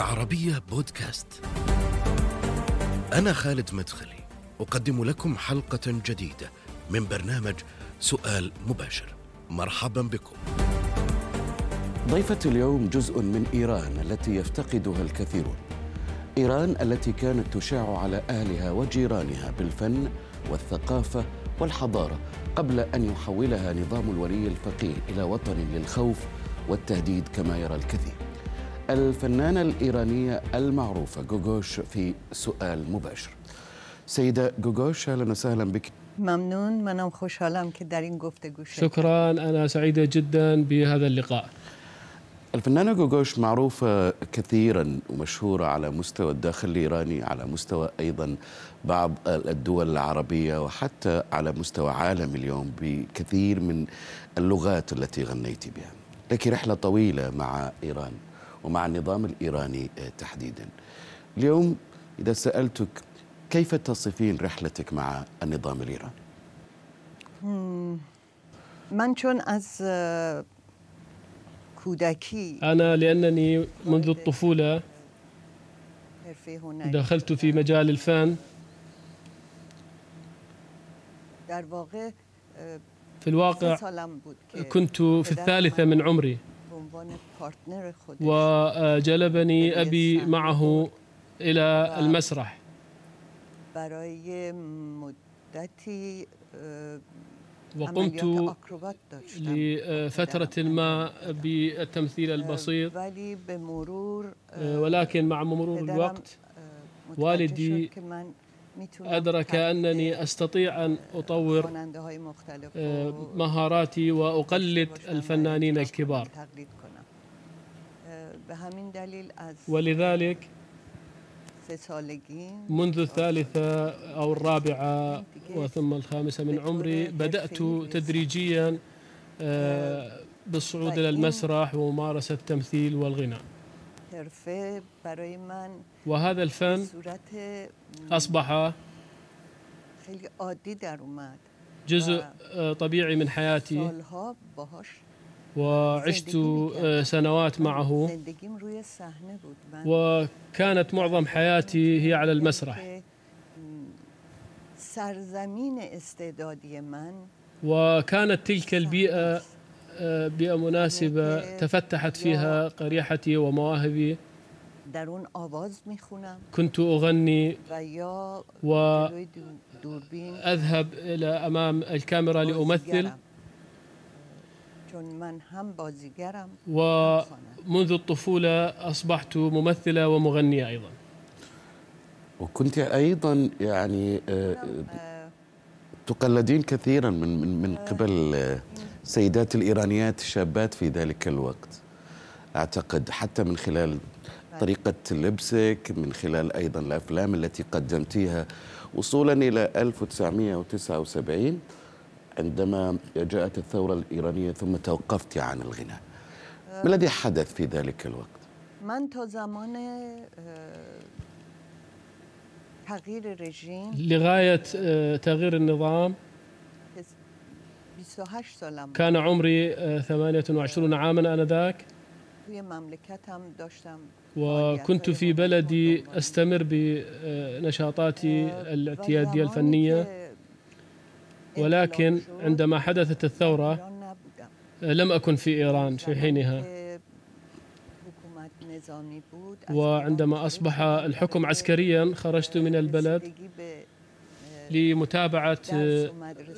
العربية بودكاست. أنا خالد مدخلي، أقدم لكم حلقة جديدة من برنامج سؤال مباشر. مرحبا بكم. ضيفة اليوم جزء من إيران التي يفتقدها الكثيرون. إيران التي كانت تشاع على أهلها وجيرانها بالفن والثقافة والحضارة قبل أن يحولها نظام الولي الفقيه إلى وطن للخوف والتهديد كما يرى الكثير. الفنانة الإيرانية المعروفة جوجوش في سؤال مباشر. سيدة جوجوش أهلا وسهلا بك. ممنون خوشحالم که در این گفتگو شرکت شكرا أنا سعيدة جدا بهذا اللقاء الفنانة جوجوش معروفة كثيرا ومشهورة على مستوى الداخل الإيراني على مستوى أيضا بعض الدول العربية وحتى على مستوى عالم اليوم بكثير من اللغات التي غنيت بها لك رحلة طويلة مع إيران ومع النظام الإيراني تحديدا. اليوم إذا سألتك كيف تصفين رحلتك مع النظام الإيراني؟ من چون از آه، کودکی؟ أنا لأنني منذ الطفولة دخلت في مجال الفن. واقع في الواقع كنت في الثالثة من عمري. وجلبني أبي معه إلى المسرح. آه، وقمت لفترة ما بالتمثيل البسيط. به مرور آه، ولكن مع مرور الوقت آه، والدي أدرك أنني أستطيع أن أطور مهاراتي وأقلد الفنانين الكبار. آه، به همین دلیل از ولذلك سه سالگی. منذ الثالثة أو الرابعة وثم الخامسة من عمري بدأت تدريجيا آه، بالصعود إلى المسرح وممارسة التمثيل والغناء. وهذا الفن أصبح جزء آه، طبيعي من حياتي. وعشت آه، سنوات معه. وكانت معظم حياتي هي على المسرح. وكانت تلك البيئة آه، بيئة مناسبة تفتحت فيها قريحتي ومواهبي. كنت أغني و یا و- جلوی دو- دوربین. أذهب إلى أمام الكاميرا لأمثل. چون من هم بازیگرم ومنذ الطفولة أصبحت ممثلة ومغنية أيضا. وكنت أيضا يعني آه، آه، تقلدين كثيرا من من من قبل آه، سيدات الإيرانيات الشابات في ذلك الوقت. أعتقد حتى من خلال طريقة لبسك من خلال أيضا الأفلام التي قدمتيها وصولا إلى 1979 عندما جاءت الثورة الإيرانية ثم توقفت عن الغناء. ما الذي حدث في ذلك الوقت؟ من تا زمان تغییر رژیم؟ لغاية آه، تغيير النظام. که 28 سالم بود. كان عمري آه، 28 عاما آنذاك. وكنت في بلدي أستمر بنشاطاتي الاعتيادية الفنية. ولكن عندما حدثت الثورة لم أكن في إيران في حينها. وعندما أصبح الحكم عسكريا خرجت من البلد لمتابعة آه،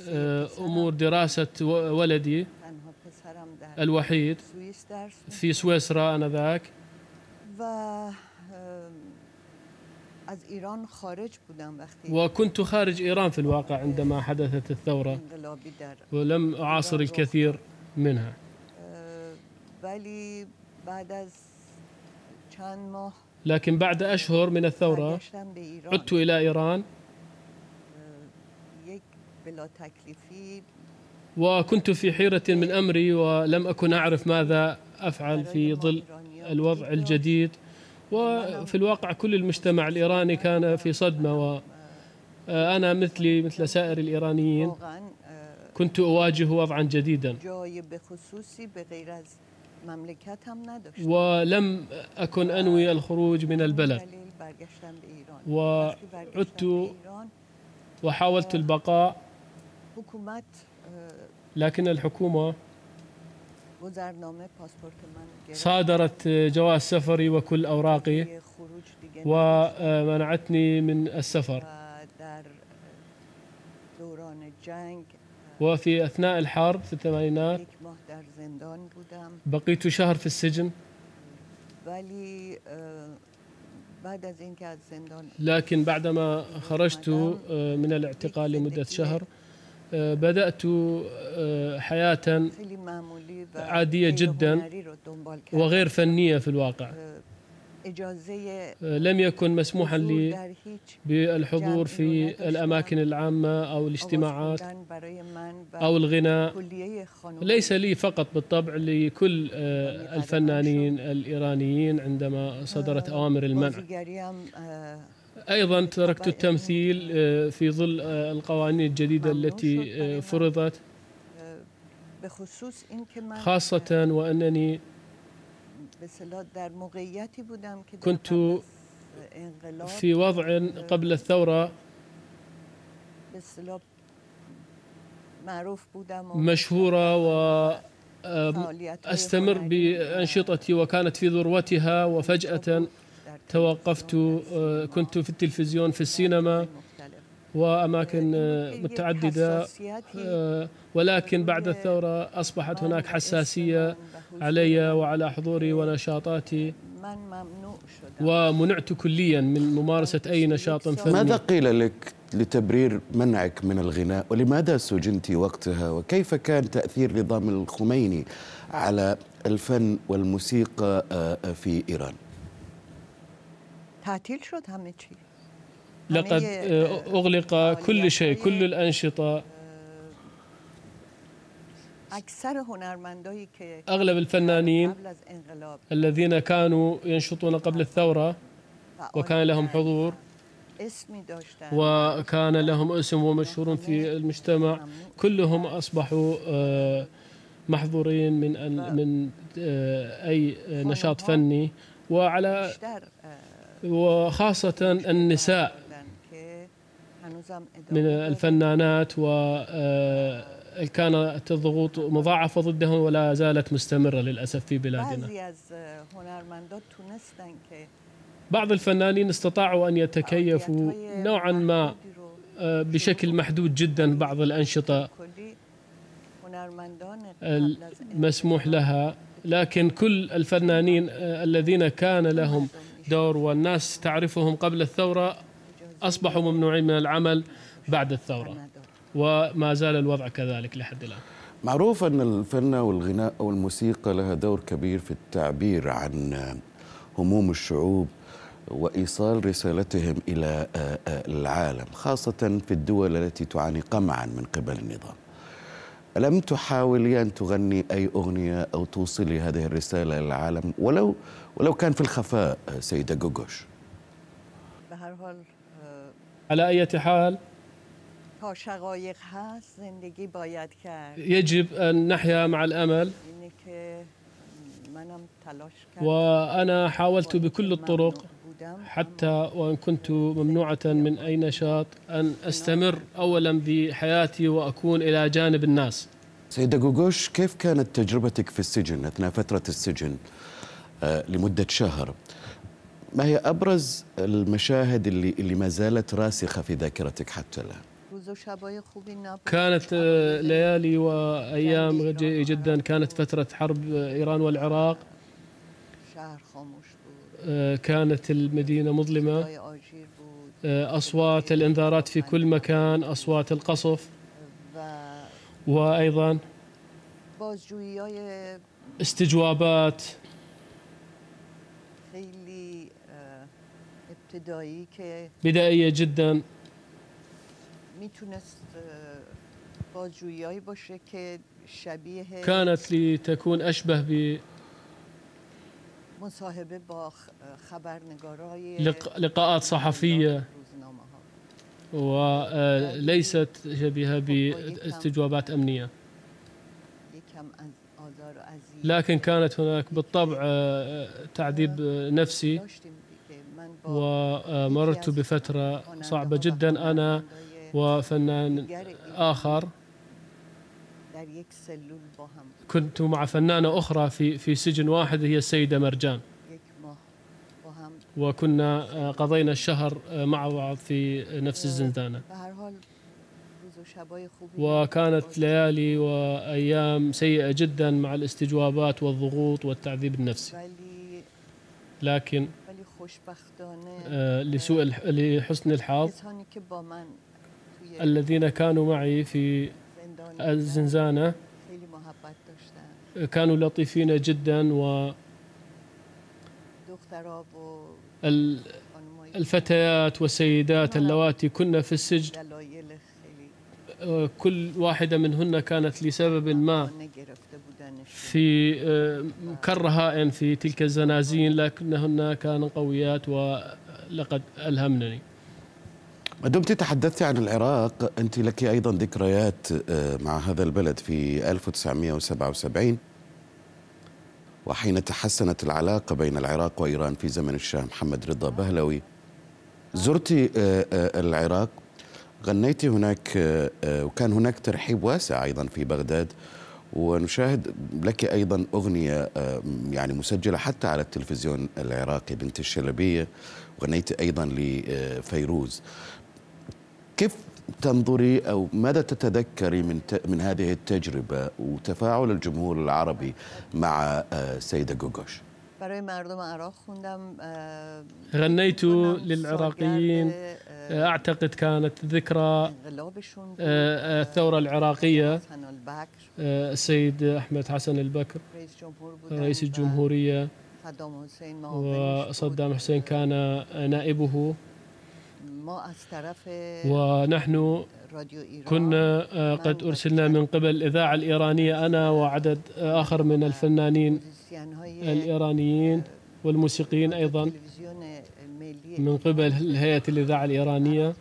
آه، أمور دراسة ولدي الوحيد في سويسرا آنذاك. از ایران خارج بودم وقتی وكنت خارج إيران في الواقع عندما حدثت در ولم أعاصر الكثير منها. آه، ولی بعد از چند ماه لكن بعد أشهر من الثورة عدت إلى إيران. تکلیفی وكنت في حيرة من أمري ولم أكن أعرف ماذا أفعل في ظل الوضع الجديد. وفي الواقع كل المجتمع الإيراني كان في صدمة وأنا مثلي مثل سائر الإيرانيين كنت أواجه وضعا جديدا. ولم أكن أنوي الخروج من البلد. وعدت وحاولت البقاء لكن الحكومة صادرت جواز سفري وكل أوراقي. ومنعتني من السفر. وفي أثناء الحرب في الثمانينات بقيت شهر في السجن. لكن بعدما خرجت آه، من الاعتقال لمدة شهر. آه، بدأت آه، حياة غیر جداً. وغير فنية في الواقع آه، لم يكن مسموحا لي بالحضور في الأماكن العامة أو الاجتماعات أو الغناء ليس لي فقط بالطبع لكل آه، الفنانين الإيرانيين عندما صدرت أوامر المنع أيضا تركت التمثيل آه، في ظل آه، القوانين الجديدة التي آه، فرضت. که در كنت في وضع قبل معروف بودم و هنری بأنشطتي وكانت في ذروتها وفجأة در توقفت آه، كنت في التلفزيون في السينما. وأماكن آه، متعددة آه، ولكن بعد الثورة أصبحت هناك حساسية علي وعلى حضوري ونشاطاتي ومنعت كليا من ممارسة أي نشاط فني. ماذا قيل لك لتبرير منعك من الغناء؟ ولماذا سجنت وقتها؟ وكيف كان تأثير نظام الخميني على الفن والموسيقى في إيران؟ تعطیل شد همه چی؟ لقد آه، أغلق كل شيء كل الأنشطة. که أغلب الفنانين الذين كانوا ينشطون قبل الثورة وكان لهم حضور وكان لهم اسم ومشهورون في المجتمع. كلهم أصبحوا محظورين من من أي نشاط فني. وعلى آه، وخاصة النساء من. الفنانات و آه، كانت الضغوط مضاعفة ضدهم ولا زالت مستمرة للأسف في بلادنا که بعض الفنانين استطاعوا أن يتكيفوا نوعا ما آه، بشكل محدود جدا بعض الأنشطة المسموح لها لكن كل الفنانين آه، الذين كان لهم دور والناس تعرفهم قبل الثورة أصبحوا ممنوعين من العمل بعد الثورة. وما زال الوضع كذلك لحد الآن معروف أن الفن والغناء والموسيقى لها دور كبير في التعبير عن هموم الشعوب وإيصال رسالتهم إلى آه، آه، العالم خاصة في الدول التي تعاني قمعا من قبل النظام ألم تحاولي أن تغني أي أغنية أو توصلي هذه الرسالة إلى العالم ولو ولو كان في الخفاء آه، سيدة جوجوش. آه، على أي حال؟ يجب أن نحيا مع الأمل. وأنا حاولت بكل الطرق. حتى وإن كنت ممنوعة من أي نشاط أن أستمر أولا بحياتي وأكون إلى جانب الناس. سيدة جوجوش كيف كانت تجربتك في السجن؟ أثناء فترة السجن آه، لمدة شهر. ما هي أبرز المشاهد اللي, اللي ما زالت راسخة في ذاكرتك حتى الآن؟ كانت آه، ليالي وأيام جدا. كانت فترة حرب إيران والعراق. كانت المدينة مظلمة. آه، أصوات الإنذارات في كل مكان أصوات القصف. وأيضا استجوابات. بدائية جدا. كانت لتكون أشبه ب مصاحبه با خ- خبرنگارای لق- لقاءات ها وليست شبيهة باستجوابات اذیت لكن كانت هناك بالطبع تعذيب نفسي. ومررت بفترة خواننده صعبة ها و جدا أنا هنرمندای وفنان دیگر كنت مع فنانة أخرى في في سجن واحد هي السيدة مرجان. وكنا آه، قضينا الشهر آه، مع بعض في نفس شبای خوبی وكانت ليالي وأيام سيئة جدا مع الاستجوابات والضغوط والتعذيب النفسي. لكن آه، لسوء لحسن الحظ الذين كانوا معي في الزنزانة. كانوا لطيفين جدا و الفتيات والسيدات اللواتي كن في السجن. آه، كل واحدة منهن كانت لسبب ما في آه، كالرهائن في تلك الزنازين لكنهن كانن قويات ولقد ألهمنني. ما دمت تحدثت عن العراق. أنت لك أيضا ذكريات آه، مع هذا البلد في 1977 وحين تحسنت العلاقة بين العراق وإيران في زمن الشاه محمد رضا بهلوي. زرت آه، آه، العراق غنيت هناك وكان هناك ترحيب واسع أيضا في بغداد. ونشاهد لك أيضا أغنية يعني مسجلة حتى على التلفزيون العراقي بنت الشلبية. وغنيت أيضا لفيروز. كيف تنظري أو ماذا تتذكري من ت- من هذه التجربة وتفاعل الجمهور العربي مع آه، سيدة جوجوش؟ آه، غنيت للعراقيين آه، أعتقد كانت ذكرى. آه، آه، البکر آه، السيد أحمد حسن البكر رئيس بود. وصدام حسين كان نائبه ونحن كنا آه، قد أرسلنا من قبل الإذاعة الإيرانية أنا وعدد آه، آخر من الفنانين الإيرانيين والموسيقيين أيضا من قبل هيئة الإذاعة الإيرانية.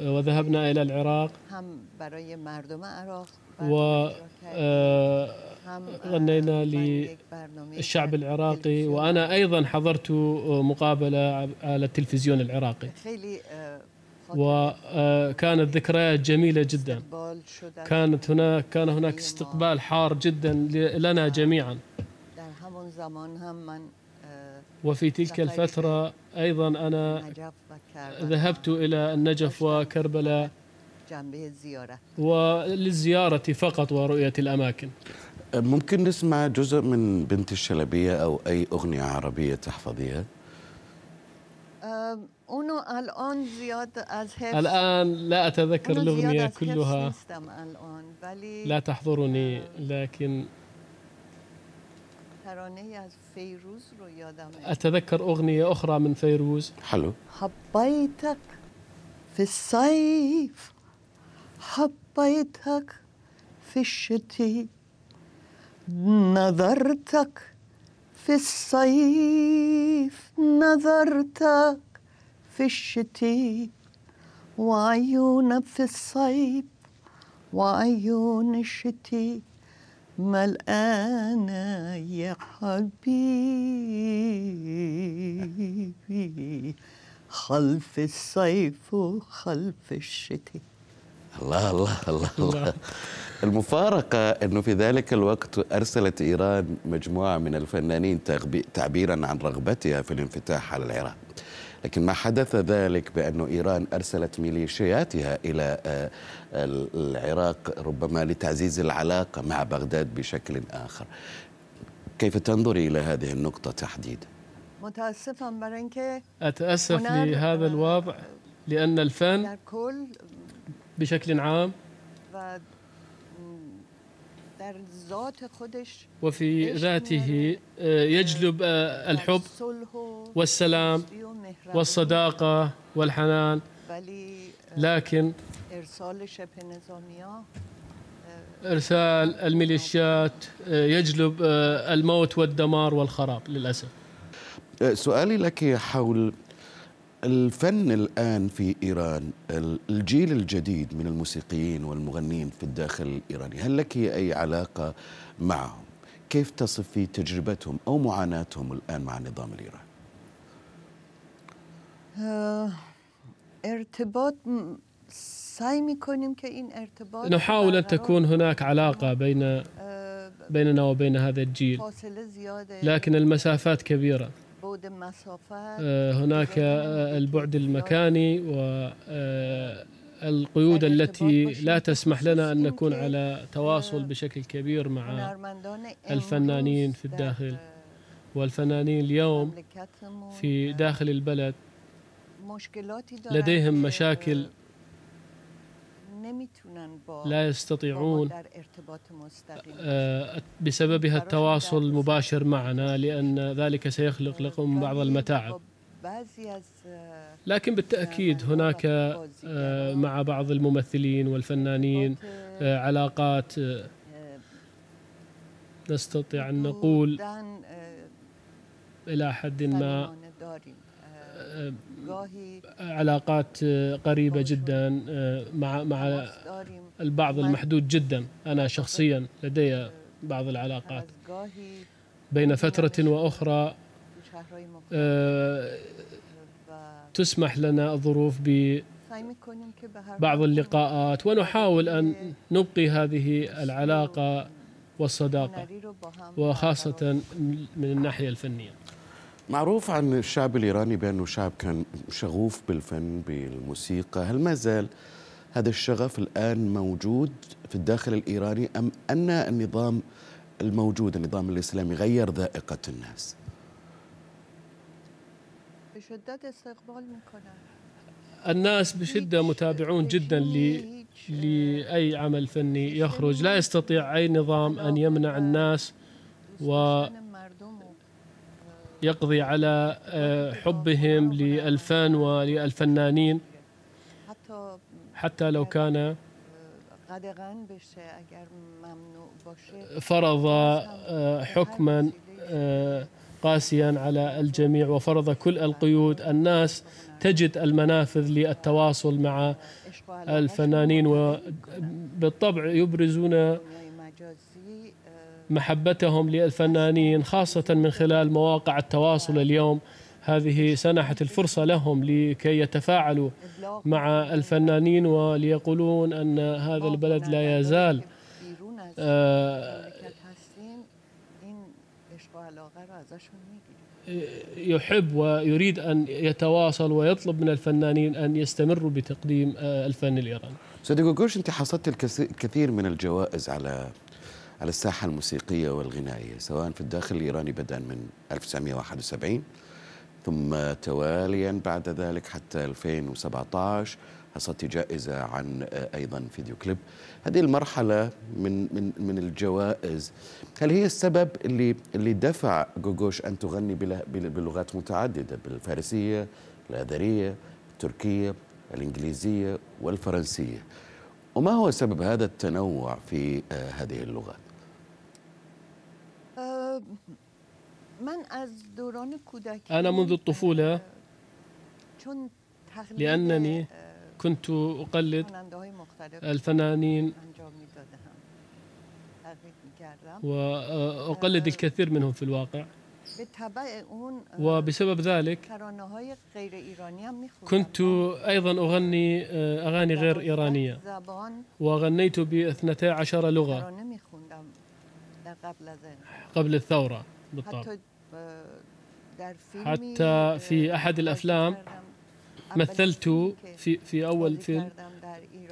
آه، وذهبنا إلى العراق. و آه، غنينا برای ل- یک برنامه الشعب در العراقي. وأنا أيضا حضرت آه، مقابلة على التلفزيون العراقي. خاطر وكانت ذكريات جميلة جدا. كانت هناك كان هناك استقبال حار جدا لنا جميعا. وفي تلك الفترة أيضا أنا ذهبت إلى النجف وكربلاء. وللزيارة فقط ورؤية الأماكن. آه، ممكن نسمع جزء من بنت الشلبية أو أي أغنية عربية تحفظيها؟ اونو الان زیاد از حفظ الان لا أحفظ كلها. الآن لا تحضرني لكن ترانه از فیروز رو یادمه أتذكر أغنية أخرى من فيروز حلو. حبيتك في الصيف حبيتك في الشتي نظرتك في الصيف نظرتك في الشتي وعيونك في الصيف وعيون الشتي ملقانة يا حبيبي؟ خلف الصيف وخلف الشتي الله الله الله الله المفارقة أنه في ذلك الوقت أرسلت إيران مجموعة من الفنانين تعبيرا عن رغبتها في الانفتاح على العراق. لكن ما حدث ذلك بأن إيران أرسلت ميليشياتها إلى آه، العراق ربما لتعزيز العلاقة مع بغداد بشكل آخر. كيف تنظري إلى هذه النقطة تحديدا؟ برای اینکه أتأسف لهذا الوضع لأن الفن بشكل عام. وفي ذاته آه، يجلب آه، الحب والسلام والصداقة والحنان. آه، لكن إرسال الميليشيات آه، يجلب آه، الموت والدمار والخراب للأسف. سؤالي لك حول الفن الآن في إيران الجيل الجديد من الموسيقيين والمغنين في الداخل الإيراني هل لك أي علاقة معهم؟ كيف تصفي تجربتهم أو معاناتهم الآن مع النظام الإيراني؟ آه، ارتباط نحاول أن تكون هناك علاقة بين بيننا وبين هذا الجيل لكن المسافات كبيرة آه، هناك البعد المكاني والقيود التي لا تسمح لنا أن نكون على تواصل بشكل كبير مع الفنانين في الداخل. والفنانين اليوم في داخل البلد لديهم مشاكل لا يستطيعون آه، بسببها التواصل المباشر معنا لأن ذلك سيخلق لكم بعض المتاعب. لكن بالتأكيد هناك آه، مع بعض الممثلين والفنانين آه، علاقات نستطيع أن نقول إلى حد ما علاقات قريبة جدا مع مع البعض المحدود جدا. أنا شخصيا لدي بعض العلاقات. بين فترة وأخرى تسمح لنا الظروف ببعض اللقاءات ونحاول أن نبقي هذه العلاقة والصداقة وخاصة من الناحية الفنية. معروف عن الشعب الإيراني بأنه شعب كان شغوف بالفن بالموسيقى. هل ما زال هذا الشغف الآن موجود في الداخل الإيراني أم أن النظام الموجود النظام الإسلامي غير ذائقة الناس؟ بشدة استقبال الناس بشدة متابعون جدا لأي عمل فني يخرج. لا يستطيع أي نظام أن يمنع الناس و يقضي على آه، حبهم للفن وللفنانين. حتى لو كان فرض آه، حكما آه، قاسيا على الجميع وفرض كل القيود الناس تجد المنافذ للتواصل مع الفنانين وبالطبع يبرزون محبتهم للفنانين خاصة من خلال مواقع التواصل اليوم. هذه سنحت الفرصة لهم لكي يتفاعلوا مع الفنانين وليقولون أن هذا البلد لا يزال آه، يحب ويريد أن يتواصل ويطلب من الفنانين أن يستمروا بتقديم آه، الفن الإيراني. سيدي جوجوش أنت حصلت الكثير من الجوائز على على الساحة الموسيقية والغنائية سواء في الداخل الإيراني بدءا من 1971 ثم تواليا بعد ذلك حتى 2017 حصلت جائزة عن أيضا فيديو كليب. هذه المرحلة من من من الجوائز. هل هي السبب اللي اللي دفع جوجوش أن تغني بلغات متعددة؟ بالفارسية الآذرية التركية الإنجليزية والفرنسية. وما هو سبب هذا التنوع في هذه اللغات؟ أنا منذ الطفولة لأنني كنت أقلد الفنانين وأقلد الكثير منهم في الواقع. وبسبب ذلك كنت أيضا أغني أغاني غير إيرانية. وغنيت بأثنتي عشر لغة. قبل الثورة. بالطبع حتى في أحد الأفلام مثلت في في أول فيلم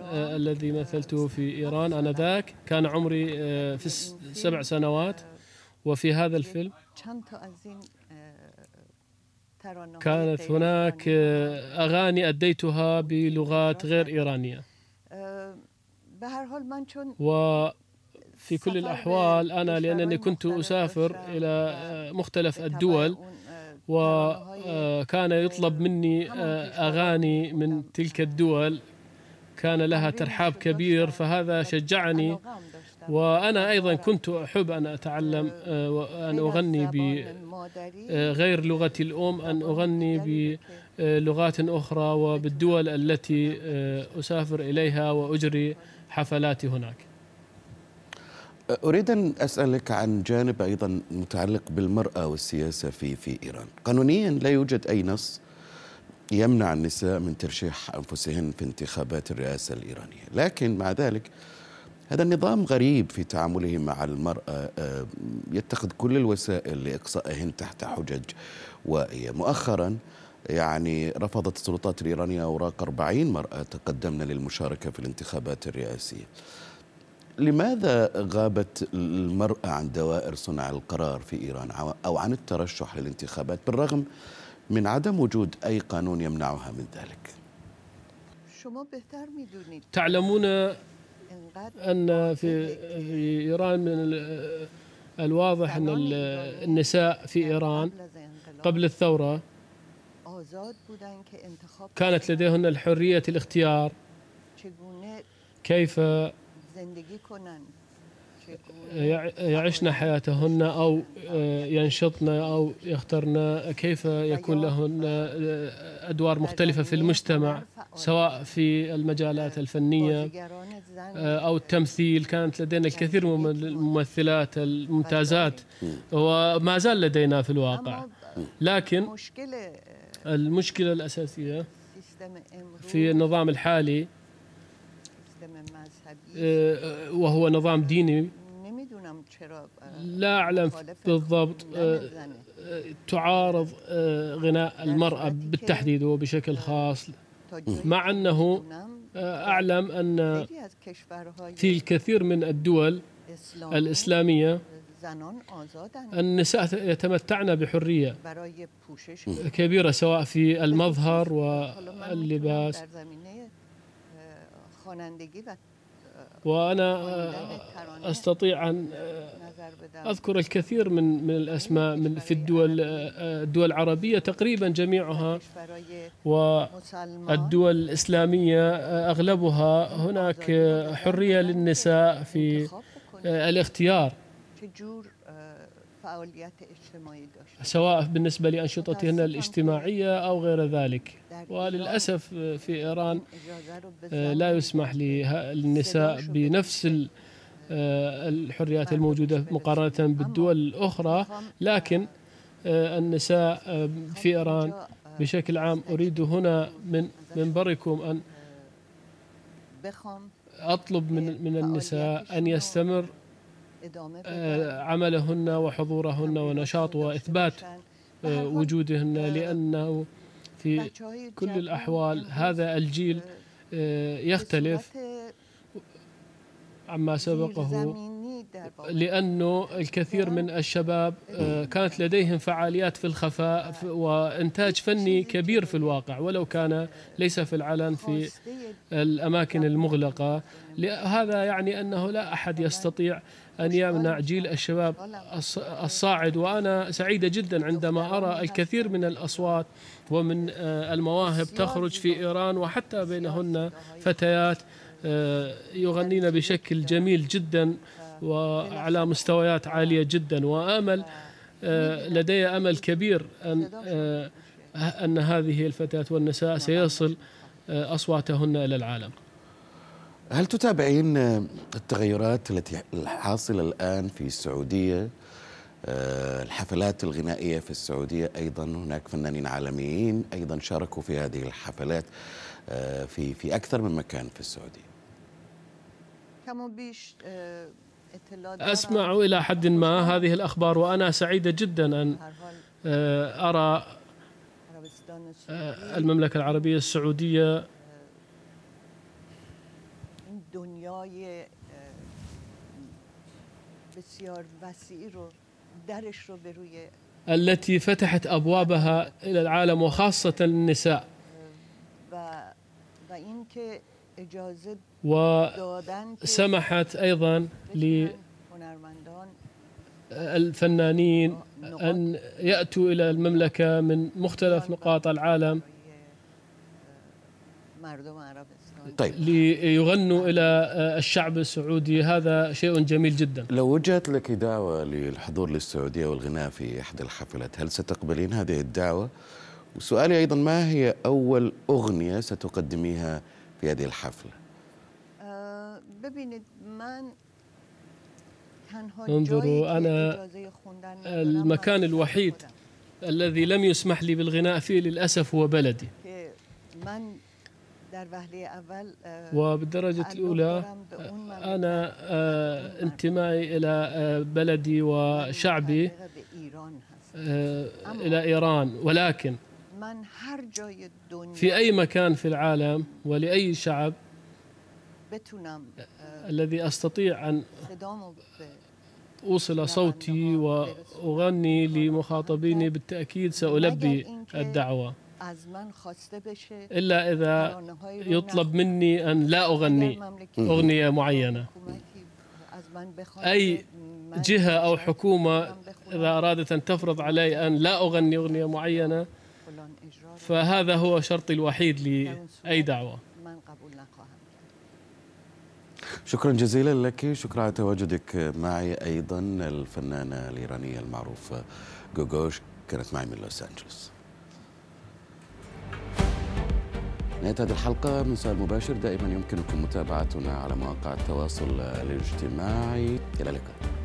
آه الذي مثلته في إيران آنذاك. كان عمري آه في سبع سنوات. وفي هذا الفيلم كانت هناك أغاني أديتها بلغات غير إيرانية. و في كل الأحوال أنا لأنني كنت أسافر إلى مختلف الدول وكان يطلب مني أغاني من تلك الدول. كان لها ترحاب كبير فهذا شجعني. وأنا أيضا كنت أحب أن أتعلم آه، وأن أغني بغير لغتي الأم أن أغني بلغات أخرى وبالدول التي آه، أسافر إليها وأجري حفلاتي هناك. أريد أن أسألك عن جانب أيضا متعلق بالمرأة والسياسة في في إيران. قانونيا لا يوجد أي نص يمنع النساء من ترشيح أنفسهن في انتخابات الرئاسة الإيرانية. لكن مع ذلك هذا النظام غريب في تعامله مع المرأة. آه، يتخذ كل الوسائل لإقصائهن تحت حجج وائية مؤخرا يعني رفضت السلطات الإيرانية أوراق 40 مرأة تقدمن للمشاركة في الانتخابات الرئاسية. لماذا غابت المرأة عن دوائر صنع القرار في إيران أو عن الترشح للانتخابات بالرغم من عدم وجود أي قانون يمنعها من ذلك؟ تعلمون أن في, إيران من الواضح أن النساء في إيران قبل الثورة كانت لديهن الحرية الاختيار كيف يعشن حياتهن أو ينشطن أو يخترن كيف يكون لهن أدوار مختلفة في المجتمع سواء في المجالات الفنية أو التمثيل كانت لدينا الكثير من الممثلات الممتازات. وما زال لدينا في الواقع. لكن المشكلة الأساسية في النظام الحالي وهو نظام ديني. لا أعلم بالضبط تعارض غناء المرأة بالتحديد وبشكل خاص. مع أنه أعلم أن في الكثير من الدول الإسلامية النساء يتمتعن بحرية كبيرة سواء في المظهر واللباس وأنا أستطيع أن أذكر الكثير من من الأسماء من في الدول الدول العربية تقريبا جميعها والدول الإسلامية أغلبها هناك حرية للنساء في الاختيار. سواء بالنسبة لأنشطتهن الاجتماعية أو غير ذلك. وللأسف في إيران آه، لا يسمح للنساء بنفس آه، الحريات الموجودة مقارنة بالدول الأخرى. لكن آه، النساء في إيران بشكل عام أريد هنا من منبركم أن أطلب من من النساء أن يستمر عملهن وحضورهن ونشاط وإثبات آه، وجودهن لأنه في كل الأحوال هذا الجيل آه، يختلف. عما سبقه لأنه الكثير من الشباب كانت لديهم فعاليات في الخفاء وإنتاج فني كبير في الواقع ولو كان ليس في العلن في الأماكن المغلقة. هذا يعني أنه لا أحد يستطيع أن يمنع جيل الشباب الصاعد. وأنا سعيدة جدا عندما أرى الكثير من الأصوات ومن آه، المواهب تخرج في إيران وحتى بينهن فتيات آه، يغنين بشكل جميل جدا. وعلى مستويات عالية جدا. وآمل آه، لدي أمل كبير أن أن هذه الفتيات والنساء سيصل أصواتهن إلى العالم. هل تتابعين التغيرات التي الحاصلة الآن في السعودية؟ آه، الحفلات الغنائية في السعودية أيضا هناك فنانين عالميين أيضا شاركوا في هذه الحفلات آه، في في أكثر من مكان في السعودية. آه، أسمع إلى حد ما هذه الأخبار وأنا سعيدة جدا بسیار وسیع رو درش رو به روی التي فتحت أبوابها إلى العالم وخاصة النساء. وسمحت أيضا للفنانين أن يأتوا إلى المملكة من مختلف نقاط العالم طيب. ليغنوا إلى آه، الشعب السعودي. هذا شيء جميل جدا. لو وجهت لك دعوة للحضور للسعودية والغناء في إحدى الحفلات هل ستقبلين هذه الدعوة؟ وسؤالي أيضا ما هي أول أغنية ستقدميها في هذه الحفلة؟ آه، انظروا، أنا المكان الوحيد. الذي لم يسمح لي بالغناء فيه للأسف هو بلدي آه، وبالدرجة الأولى مملکت أنا آه، انتمائي إلى آه، بلدي وشعبي آه، إلى إيران ولكن في أي مكان في العالم ولأي شعب آه، الذي أستطيع أن أوصل صوتي وأغني لمخاطبيني بالتأكيد سألبي الدعوة. إلا إذا يطلب مني أن لا أغني أغنية معينة. أي جهة أو حكومة إذا أرادت أن تفرض علي أن لا أغني أغنية معينة فهذا هو شرطي الوحيد لأي دعوة. شكرا جزيلا لك. شكرا على تواجدك معي أيضا الفنانة الإيرانية المعروفة جوجوش كانت معي من لوس أنجلوس. نهاية هذه الحلقة من سؤال مباشر دائما يمكنكم متابعتنا على مواقع التواصل الاجتماعي. إلى اللقاء.